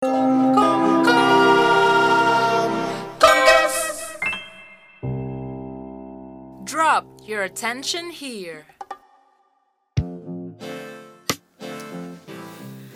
Drop your attention here.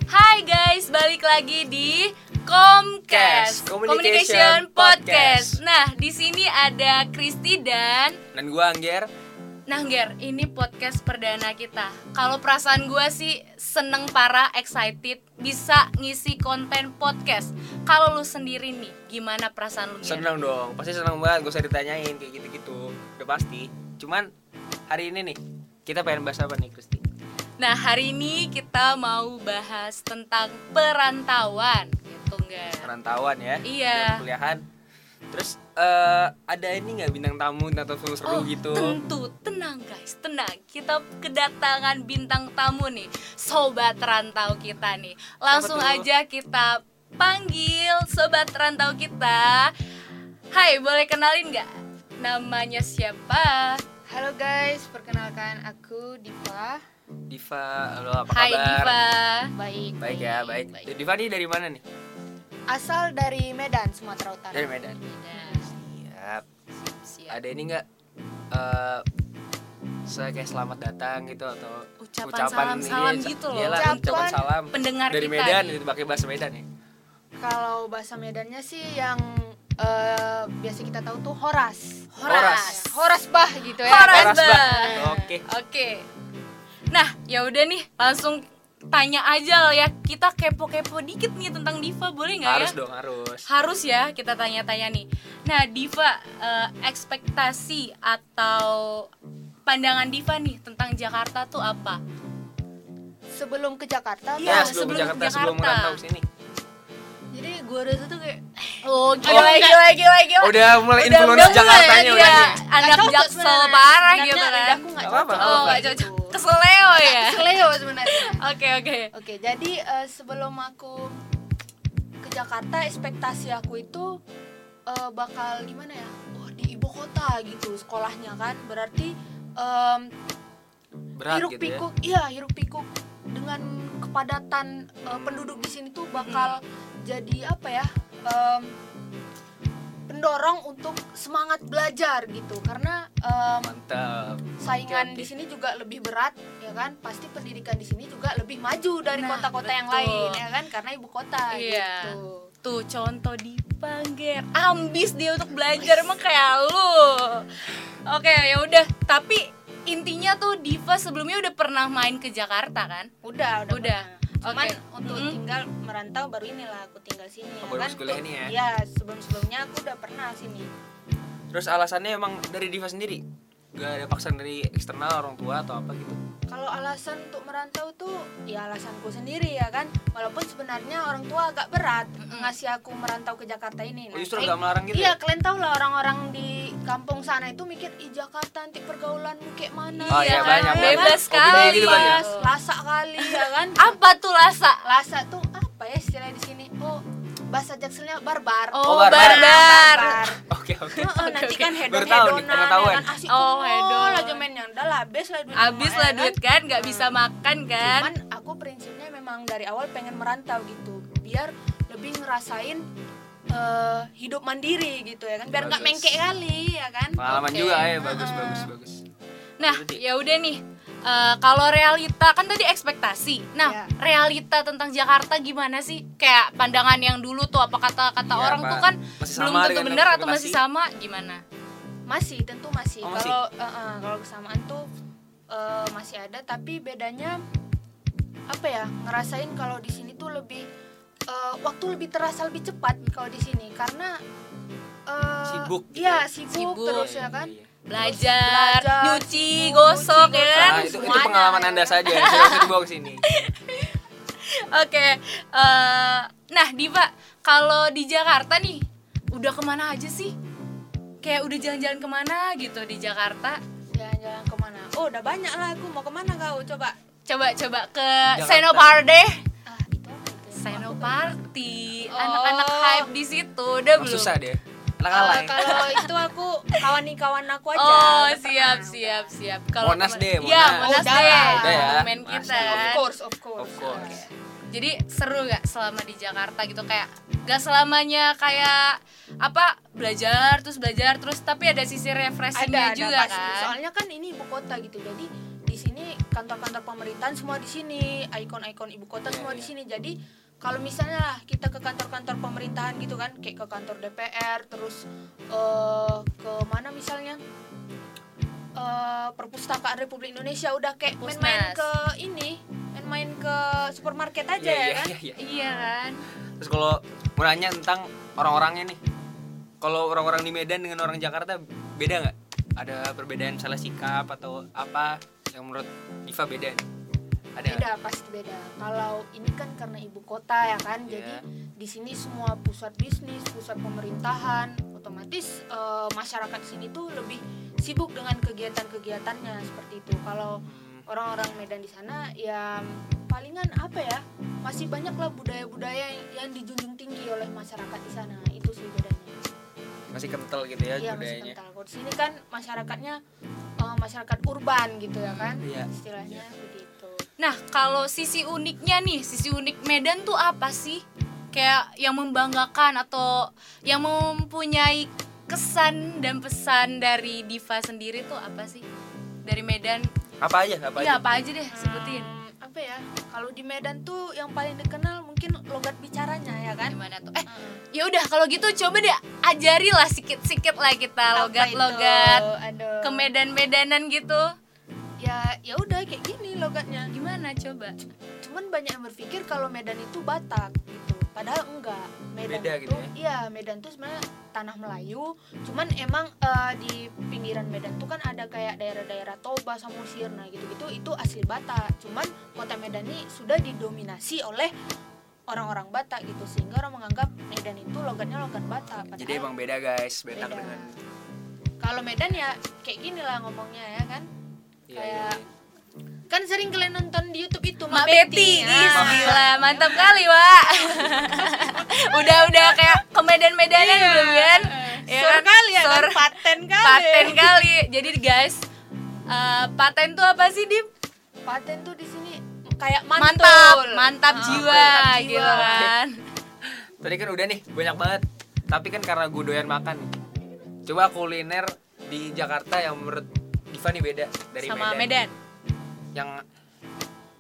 Hai guys, balik lagi di Comcast Cast, Communication Podcast. Nah, di sini ada Kristi dan Dan gua Angger Nah, Ger, ini podcast perdana kita. Kalau perasaan gua sih seneng parah, excited bisa ngisi konten podcast. Kalau lu sendiri nih, gimana perasaan lu? Ger? seneng dong Pasti seneng banget, gak usah ditanyain kayak gitu-gitu Udah pasti Cuman hari ini nih Kita pengen bahas apa nih Kristi? Nah, hari ini kita mau bahas tentang perantauan, gitu Ger. Perantauan ya Iya. Yang Kuliahan Terus eh, ada ini nggak bintang tamu atau seru-seru gitu? Oh, Tentu, tenang guys, tenang. Kita kedatangan bintang tamu nih, sobat rantau kita nih. Langsung aja kita panggil sobat rantau kita. Hai, boleh kenalin nggak? Namanya siapa? Halo guys, perkenalkan aku Diva. Diva, halo apa Hai kabar? Diva. Baik. Baik ya, baik. Diva nih dari mana nih? Asal dari Medan, Sumatera Utara. Dari Medan. Nah, Siap. siap. Ada ini nggak? eh saya kayak selamat datang gitu atau Ucapan salam-salam iya, gitu loh. iyalah, Ucapan ucapan salam Pendengar dari kita Medan itu pakai bahasa Medan ya Kalau bahasa Medannya sih yang eh, biasa kita tahu tuh horas. Horas. Horas bah gitu ya. Horas, Horas, Bah. Bah. Oke. Oke. Nah, ya udah nih, langsung tanya aja lah ya. Kita kepo-kepo dikit nih tentang Diva, boleh nggak ya? harus dong harus Harus ya kita tanya-tanya nih. Nah, Diva, eh, ekspektasi atau pandangan Diva nih tentang Jakarta tuh apa? Sebelum ke Jakarta, Iya, ya sebelum, sebelum Jakarta, Jakarta. sebelum merantau sini jadi gue rasa tuh kayak Oh, gila, gila, gila, gila. udah mulai Udah- influence mulai Jakartanya ya, udah dia nih anak Nggak cocok jaksel sebenarnya. parah gitu kan. lidahku nggak Nggak cocok. apa-apa, Oh, apa-apa. nggak cocok. Keseleo ya. Kesleo sebenarnya. Oke, oke. Oke, jadi eh, sebelum aku ke Jakarta, ekspektasi aku itu eh, bakal gimana ya? Oh, di ibu kota gitu sekolahnya kan. Berarti em, berat hiruk gitu ya pikuk, iya hiruk pikuk dengan kepadatan eh, penduduk di sini tuh bakal jadi apa ya? em, pendorong untuk semangat belajar gitu karena em, mantap saingan di sini juga lebih berat ya kan pasti pendidikan di sini juga lebih maju dari Nah, kota-kota yang betul. lain ya kan karena ibu kota Iya. gitu Tuh contoh di Pangger ambis dia untuk belajar emang kayak lu. Oke ya udah tapi intinya tuh Diva sebelumnya udah pernah main ke Jakarta kan? udah udah Udah. pernah. Cuman Oke. untuk Mm-mm. tinggal merantau baru inilah aku tinggal sini Oh, ya kan kuliah ini ya? iya sebelum sebelumnya aku udah pernah sini terus alasannya emang dari Diva sendiri gak ada paksaan dari eksternal orang tua atau apa gitu kalau alasan untuk merantau tuh ya alasanku sendiri ya kan walaupun sebenarnya orang tua agak berat ngasih aku merantau ke Jakarta ini oh, Nah, justru eh, gak melarang gitu Iya, ya? kalian tahu lah orang-orang di kampung sana itu mikir, ih Jakarta nanti pergaulanmu kayak mana? Oh, iya, kan? banyak, Ya banyak. Bebas Oh, gede sekali. gitu banyak. Bebas, lasak kali ya kan? Apa tuh lasa? Lasa tuh apa ya istilah di sini? Oh, bahasa jakselnya barbar. Oh, barbar. barbar. Barbar. oke oke Heeh, nanti kan hedon Baru tahu hedonan pengetahuan. ya kan asik Oh, oh, hedon. aja mainnya udah lah habis lah duit Abis rumah, lah ya duit kan, nggak bisa makan kan? Cuman aku prinsipnya memang dari awal pengen merantau gitu, biar lebih ngerasain eh, hidup mandiri gitu ya kan, biar nggak Bagus. mengkek kali ya kan. pengalaman Oke. juga ya bagus bagus bagus Nah, ya udah nih. eh, kalau realita kan tadi ekspektasi. Nah, Ya. realita tentang Jakarta gimana sih? Kayak pandangan yang dulu tuh apa kata-kata Iya, orang Pak. tuh kan Masih belum tentu benar atau masih sama gimana? Masih, tentu masih. Oh? Kalau eh, eh, kalau kesamaan tuh eh, masih ada, tapi bedanya apa ya? Ngerasain kalau di sini tuh lebih eh, waktu lebih terasa lebih cepat kalau di sini karena eh, Sibuk gitu Iya, ya? sibuk, Sibuk. terus ya kan. Iya, iya. Belajar, Belajar, nyuci, gosok ya kan? Ah, itu, itu pengalaman ya anda saja usah dibawa ke sini Oke. eh, nah, Diva, kalau di Jakarta nih udah ke mana aja sih? Kayak udah jalan-jalan ke mana gitu di Jakarta? Jalan-jalan ke mana? Oh, udah banyak lah aku. Mau ke mana kau? Coba. Coba-coba ke Jakarta. Itu? Senoparty. Oh. Anak-anak hype di situ udah Oh, belum? susah deh Eh, ya kalau itu aku kawani kawan aku aja. Oh, siap, siap, siap. Kalau Monas deh, Iya, Monas. Monas Udah deh. Udah ya. Pasti. kita Of course, of course. Of course. Jadi seru gak selama di Jakarta gitu kayak gak selamanya kayak apa belajar terus belajar terus tapi ada sisi refreshingnya juga pasti. kan. Soalnya kan ini ibu kota gitu. Jadi di sini kantor-kantor pemerintahan semua di sini, ikon-ikon ibu kota Iya, semua di iya. sini. Jadi kalau misalnya lah kita ke kantor-kantor pemerintahan gitu kan, kayak ke kantor DPR, terus eh, ke mana misalnya eh, perpustakaan Republik Indonesia udah kayak main-main ke ini, main-main ke supermarket aja Iya, ya iya, kan? iya, iya. Iya kan? Terus kalau mau nanya tentang orang-orangnya nih, kalau orang-orang di Medan dengan orang Jakarta beda nggak? Ada perbedaan salah sikap atau apa yang menurut Diva beda? nih? Ada? Beda pasti beda. Kalau ini kan karena ibu kota ya kan, Iya. jadi di sini semua pusat bisnis, pusat pemerintahan, otomatis eh, masyarakat sini tuh lebih sibuk dengan kegiatan-kegiatannya seperti itu. Kalau Hmm, orang-orang Medan di sana ya palingan apa ya masih banyak lah budaya-budaya yang, dijunjung tinggi oleh masyarakat di sana itu sih bedanya. masih kental gitu ya Iya masih budayanya. kental. Kalau di sini kan masyarakatnya eh, masyarakat urban gitu ya kan, Iya. istilahnya begitu. Nah, kalau sisi uniknya nih, sisi unik Medan tuh apa sih? Kayak yang membanggakan atau yang mempunyai kesan dan pesan dari Diva sendiri tuh apa sih? Dari Medan? Apa aja? Apa Iya, aja? apa aja deh sebutin. Hmm, apa ya kalau di Medan tuh yang paling dikenal mungkin logat bicaranya ya kan Gimana tuh? Eh, Heeh. ya udah kalau gitu coba deh ajari lah sikit-sikit lah kita logat-logat ke Medan-Medanan gitu. Ya ya udah kayak gini logatnya. Gimana coba? cuman banyak yang berpikir kalau Medan itu Batak gitu. Padahal enggak. Medan Beda itu gitu ya? iya Medan tuh sebenarnya tanah Melayu. Cuman emang eh, di pinggiran Medan tuh kan ada kayak daerah-daerah Toba Samosir nah gitu-gitu. Itu asli Batak. Cuman kota Medan ini sudah didominasi oleh orang-orang Batak gitu. Sehingga orang menganggap Medan itu logatnya logat Batak. Jadi emang beda guys, beda, beda. dengan kalau Medan ya kayak gini lah ngomongnya ya kan kan sering kalian nonton di YouTube itu Mak Betty, ya. Ih, gila, mantap kali, Wak. udah udah kayak ke Medan-Medanan Iya. belum kan? Ya Sur kan? kali ya kan? Sur- paten kali paten kali. Jadi guys, eh, paten tuh apa sih, Dim? paten tuh di sini kayak Mantap, mantul mantap Ah, jiwa, mantap jiwa. gitu kan. Tadi kan udah nih, banyak banget. Tapi kan karena gue doyan makan. Coba kuliner di Jakarta yang menurut Diva nih beda dari Sama Medan. Medan. Yang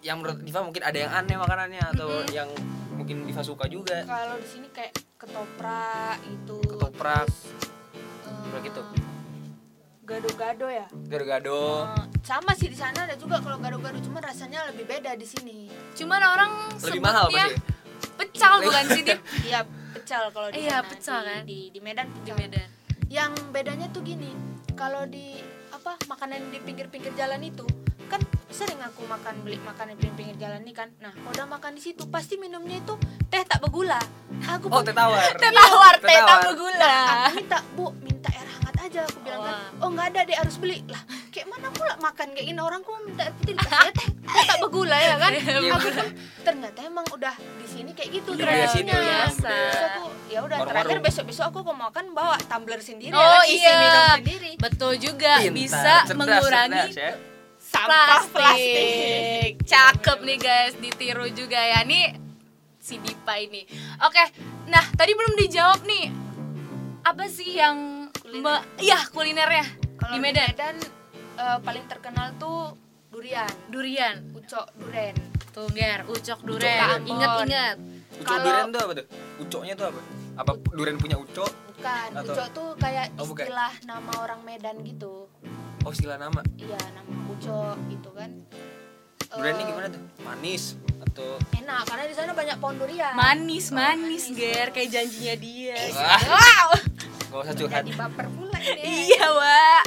yang menurut Diva mungkin ada yang aneh makanannya atau yang mungkin Diva suka juga. kalau di sini kayak ketoprak itu Ketoprak. eh, Begitu. gado-gado ya Gado-gado. Eh, sama sih di sana ada juga kalau gado-gado cuma rasanya lebih beda di sini Cuman orang Lebih mahal pasti. pecal bukan sih, Dim? iya pecal kalau di Iya, pecal Di- kan? di, di Medan Di pecal. Medan. yang bedanya tuh gini kalau di apa makanan di pinggir-pinggir jalan itu kan sering aku makan beli makanan di pinggir jalan nih kan. Nah kalau udah makan di situ pasti minumnya itu teh tak bergula. Aku Oh, pun- teh tawar. Teh tawar, teh tawar. tak bergula. aku minta bu minta air hangat aja. Aku bilang kan oh. Nggak ada deh harus beli. Lah kayak mana pula makan kayak gini? Orang kok minta air putih dikasih teh teh tak bergula ya kan? Iya, aku pun ternyata emang udah di sini kayak gitu itu tradisinya ya, Biasa. aku ya udah terakhir besok besok aku kalau makan bawa tumbler sendiri. Oh, ya kan, iya. sendiri. Betul juga Pintar, bisa cerdas, mengurangi cerdas ya. Sampah plastik. plastik Cakep nih guys, ditiru juga ya. Nih si Dipa ini. Oke, nah tadi belum dijawab nih. Apa sih yang Kuliner. me- iya kulinernya kalau di Medan? eh, paling terkenal tuh durian Durian, ucok duren tungger, ucok duren. Ingat-ingat. Ucok Kalau- durian tuh apa tuh? Ucoknya tuh apa? Apa durian punya ucok? bukan Atau- ucok tuh kayak Oh, bukan. istilah nama orang Medan gitu Oh, istilah nama. iya nama ucok gitu kan Durian ini Eh, gimana tuh? Manis atau enak karena di sana banyak pohon durian Manis, Oh, manis, manis. Ger, kayak janjinya dia. Wah. Wow. Gak usah curhat. jadi baper pula ini Iya, Wak.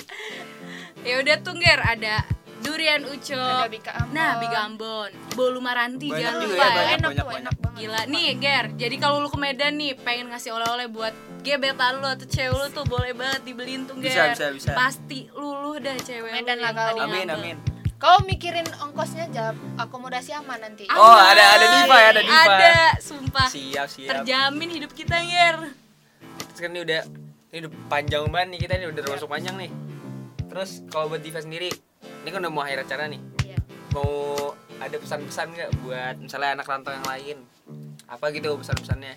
Ya udah tungger ada durian ucok. ada bika ambon Nah, Bika Ambon, Bolu Maranti Banyak jangan juga lupa ya, ya. banyak, enak banyak, tuh banyak. enak banget Gila nih Ger, jadi kalau lu ke Medan nih pengen ngasih oleh-oleh buat gebetan lu atau cewek lu tuh boleh banget dibeliin tuh Ger Bisa, bisa, bisa. Pasti luluh dah cewek Medan lu lah yang kau. tadi Amin, ngambek. amin. kau mikirin ongkosnya aja akomodasi aman nanti Oh, ada ada Diva ya, ada Diva. Ada, sumpah Siap, siap. Terjamin hidup kita Ger Terus kan ini udah ini udah panjang banget nih kita ini udah termasuk panjang nih. Terus kalau buat Diva sendiri, ini kan udah mau akhir acara nih. Iya. Mau ada pesan-pesan nggak buat misalnya anak rantau yang lain apa gitu pesan-pesannya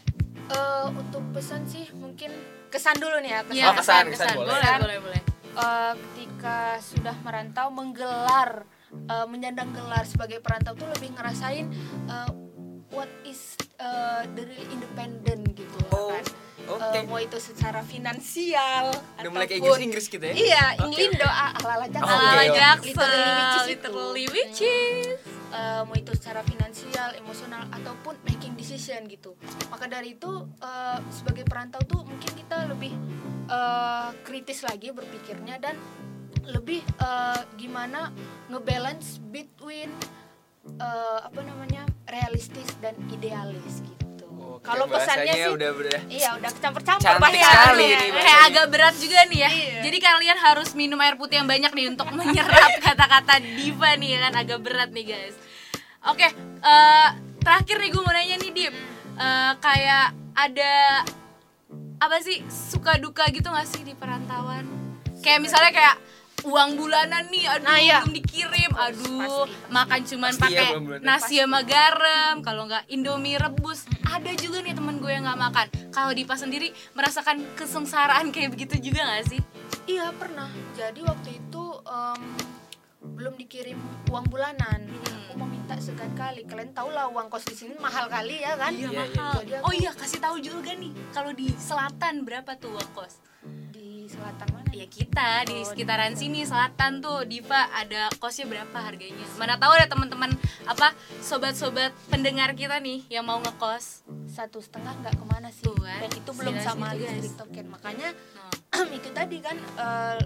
Eh, untuk pesan sih mungkin kesan dulu nih ya kesan, Iya, Oh, kesan, kesan, boleh. boleh boleh boleh Eh, ketika sudah merantau menggelar eh, menyandang gelar sebagai perantau tuh lebih ngerasain eh, what is eh, the real Eh, mau itu secara finansial udah mulai kayak ataupun- Inggris Inggris gitu ya iya Oke, Inglindo oke. ah, ala ala Oh, ala oke, oke. jaksel Literally which is Eh, mau itu secara finansial, emosional ataupun making decision gitu. Maka dari itu eh, sebagai perantau tuh mungkin kita lebih eh, kritis lagi berpikirnya dan lebih eh, gimana ngebalance between eh, apa namanya realistis dan idealis gitu. Kalau pesannya sih udah udah iya udah kecampur-campur Cantik bahasanya. sekali ini. kayak agak berat juga nih ya. Iya. Jadi kalian harus minum air putih yang banyak nih untuk menyerap kata-kata diva nih ya kan agak berat nih guys. Oke, eh, terakhir nih gue mau nanya nih Dip, Eh, kayak ada apa sih suka duka gitu gak sih di perantauan? Kayak misalnya kayak uang bulanan nih, aduh Nah, iya. belum dikirim, aduh pasti, pasti. makan cuman Pasti ya, pakai bulanan. nasi sama garam, kalau nggak indomie rebus. Ada juga nih temen gue yang nggak makan. Kalau Dipa sendiri merasakan kesengsaraan kayak begitu juga gak sih? Iya pernah. Jadi waktu itu em, belum dikirim uang bulanan. Aku mau minta segan kali. Kalian tahu lah uang kos di sini mahal kali ya kan? Iya, iya. Jadi aku Oh iya, kasih tahu juga nih. Kalau di selatan berapa tuh uang kos? Di selatan mana? Ya kita di Oh, sekitaran sini selatan tuh Diva ada kosnya berapa harganya? Mana tahu ada teman-teman apa sobat-sobat pendengar kita nih yang mau ngekos. Satu setengah nggak ke mana sih? Tuh kan. Dan itu belum sama listrik token. Makanya Nah, itu tadi kan eh,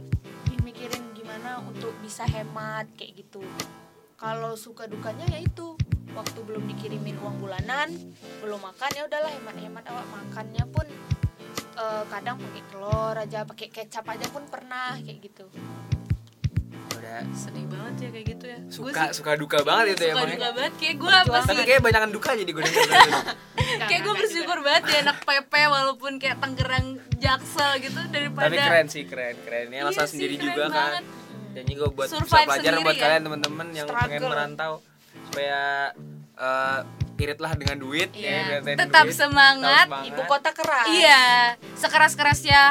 mikirin gimana untuk bisa hemat kayak gitu. Kalau suka dukanya ya itu waktu belum dikirimin uang bulanan belum makan ya udahlah hemat-hemat awak makannya pun eh, kadang pakai telur aja pakai kecap aja pun pernah kayak gitu. Udah. Sedih banget ya kayak gitu ya. Gua suka sih suka duka banget itu ya suka emangnya juga banget. Kayak gue apa tapi sih? kayak banyakan duka jadi gue kayak gue bersyukur banget ya anak PP walaupun kayak Tangerang Jaksel gitu daripada tapi keren sih keren keren. Ya Iya masa sih, sendiri juga banget. kan dan juga buat bisa Survive pelajaran buat ya. kalian teman-teman yang pengen merantau. Supaya eh, iritlah dengan duit Iya, ya tetap duit, semangat. tetap ibu kota keras Iya, sekeras-kerasnya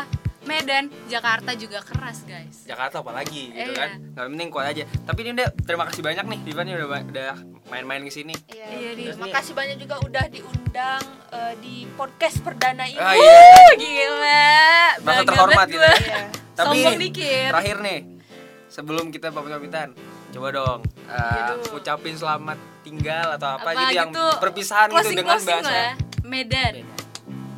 Medan, Jakarta juga keras guys. Jakarta apalagi gitu Iya. kan nggak penting kuat aja tapi ini udah terima kasih banyak nih Diva nih udah udah main-main ke sini Iya, Iya, terima kasih banyak juga udah diundang eh, di podcast perdana ini. Ah, iya. Uh, gila. Bangga terhormat gitu ya. Iya. tapi Sombong dikit. terakhir nih sebelum kita pamit-pamitan coba dong eh, Aduh. ngucapin selamat tinggal atau apa, Apa gitu yang gitu, perpisahan gitu Closing dengan bahasa lah. Medan. Medan.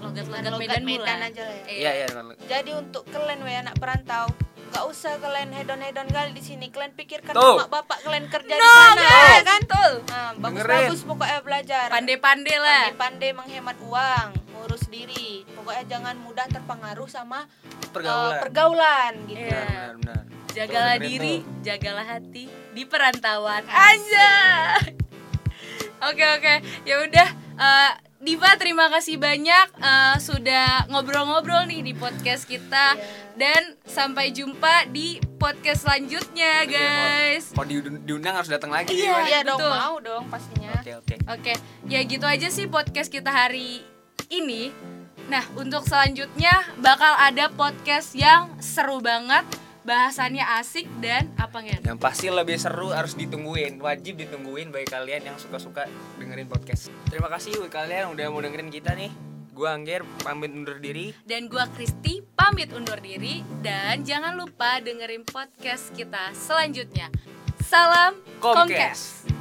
Logat-logat Logat Medan, Medan aja lah ya. Iya iya Jadi untuk kalian we anak perantau, gak usah kalian hedon-hedon kali di sini. Kalian pikirkan Tuh. mak bapak kalian kerja di No, sana, guys. ya kan? Nah, Dengerin. bagus-bagus pokoknya belajar. Pandai-pandai lah. Pandai-pandai menghemat uang, ngurus diri. Pokoknya jangan mudah terpengaruh sama pergaulan pergaulan gitu. Iya. benar benar Jagalah diri, jagalah hati di perantauan. Anjay. Oke oke, ya udah. eh, Diva terima kasih banyak eh, sudah ngobrol-ngobrol nih di podcast kita Iya. dan sampai jumpa di podcast selanjutnya guys. kalau diundang, diundang harus datang lagi Iya. Iya dong, betul. mau dong pastinya. oke oke Oke, ya gitu aja sih podcast kita hari ini. Nah, untuk selanjutnya bakal ada podcast yang seru banget, bahasannya asik dan apa nggak? yang pasti lebih seru harus ditungguin wajib ditungguin bagi kalian yang suka-suka dengerin podcast terima kasih buat kalian udah mau dengerin kita nih gua Angger pamit undur diri Dan gua Kristi pamit undur diri dan jangan lupa dengerin podcast kita selanjutnya. Salam Komkes. Komkes.